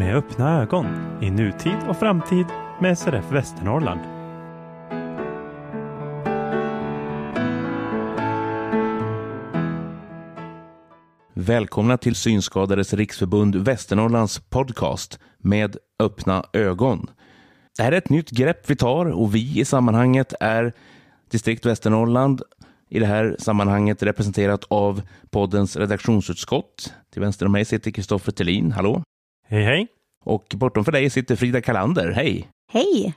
med öppna ögon i nutid och framtid med SRF Västernorrland. Välkomna till Synskadades riksförbund Västernorrlands podcast med öppna ögon. Det här är ett nytt grepp vi tar och vi i sammanhanget är distrikt Västernorrland. I det här sammanhanget representerat av poddens redaktionsutskott. Till vänster om mig sitter Kristoffer Thelin. Hallå! Hej hej! Och bortom för dig sitter Frida Kalander. Hej! Hej!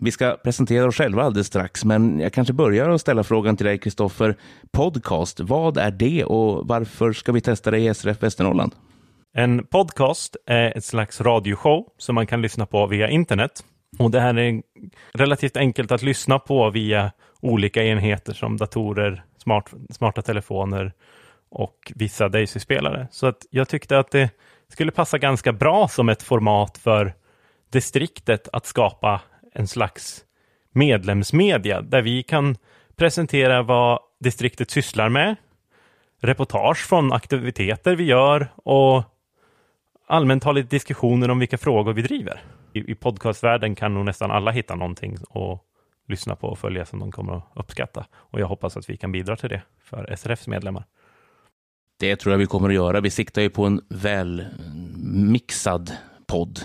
Vi ska presentera oss själva alldeles strax, men jag kanske börjar att ställa frågan till dig, Kristoffer. Podcast, vad är det och varför ska vi testa det i SRF Västernorrland? En podcast är ett slags radioshow som man kan lyssna på via internet. Och det här är relativt enkelt att lyssna på via olika enheter som datorer, smart, smarta telefoner och vissa Daisy-spelare. Så att jag tyckte att det skulle passa ganska bra som ett format för distriktet att skapa en slags medlemsmedia där vi kan presentera vad distriktet sysslar med, reportage från aktiviteter vi gör och allmänt ha lite diskussioner om vilka frågor vi driver. I, i podcastvärlden kan nog nästan alla hitta någonting och lyssna på och följa som de kommer att uppskatta. Och jag hoppas att vi kan bidra till det för SRFs medlemmar. Det tror jag vi kommer att göra. Vi siktar ju på en väl mixad podd.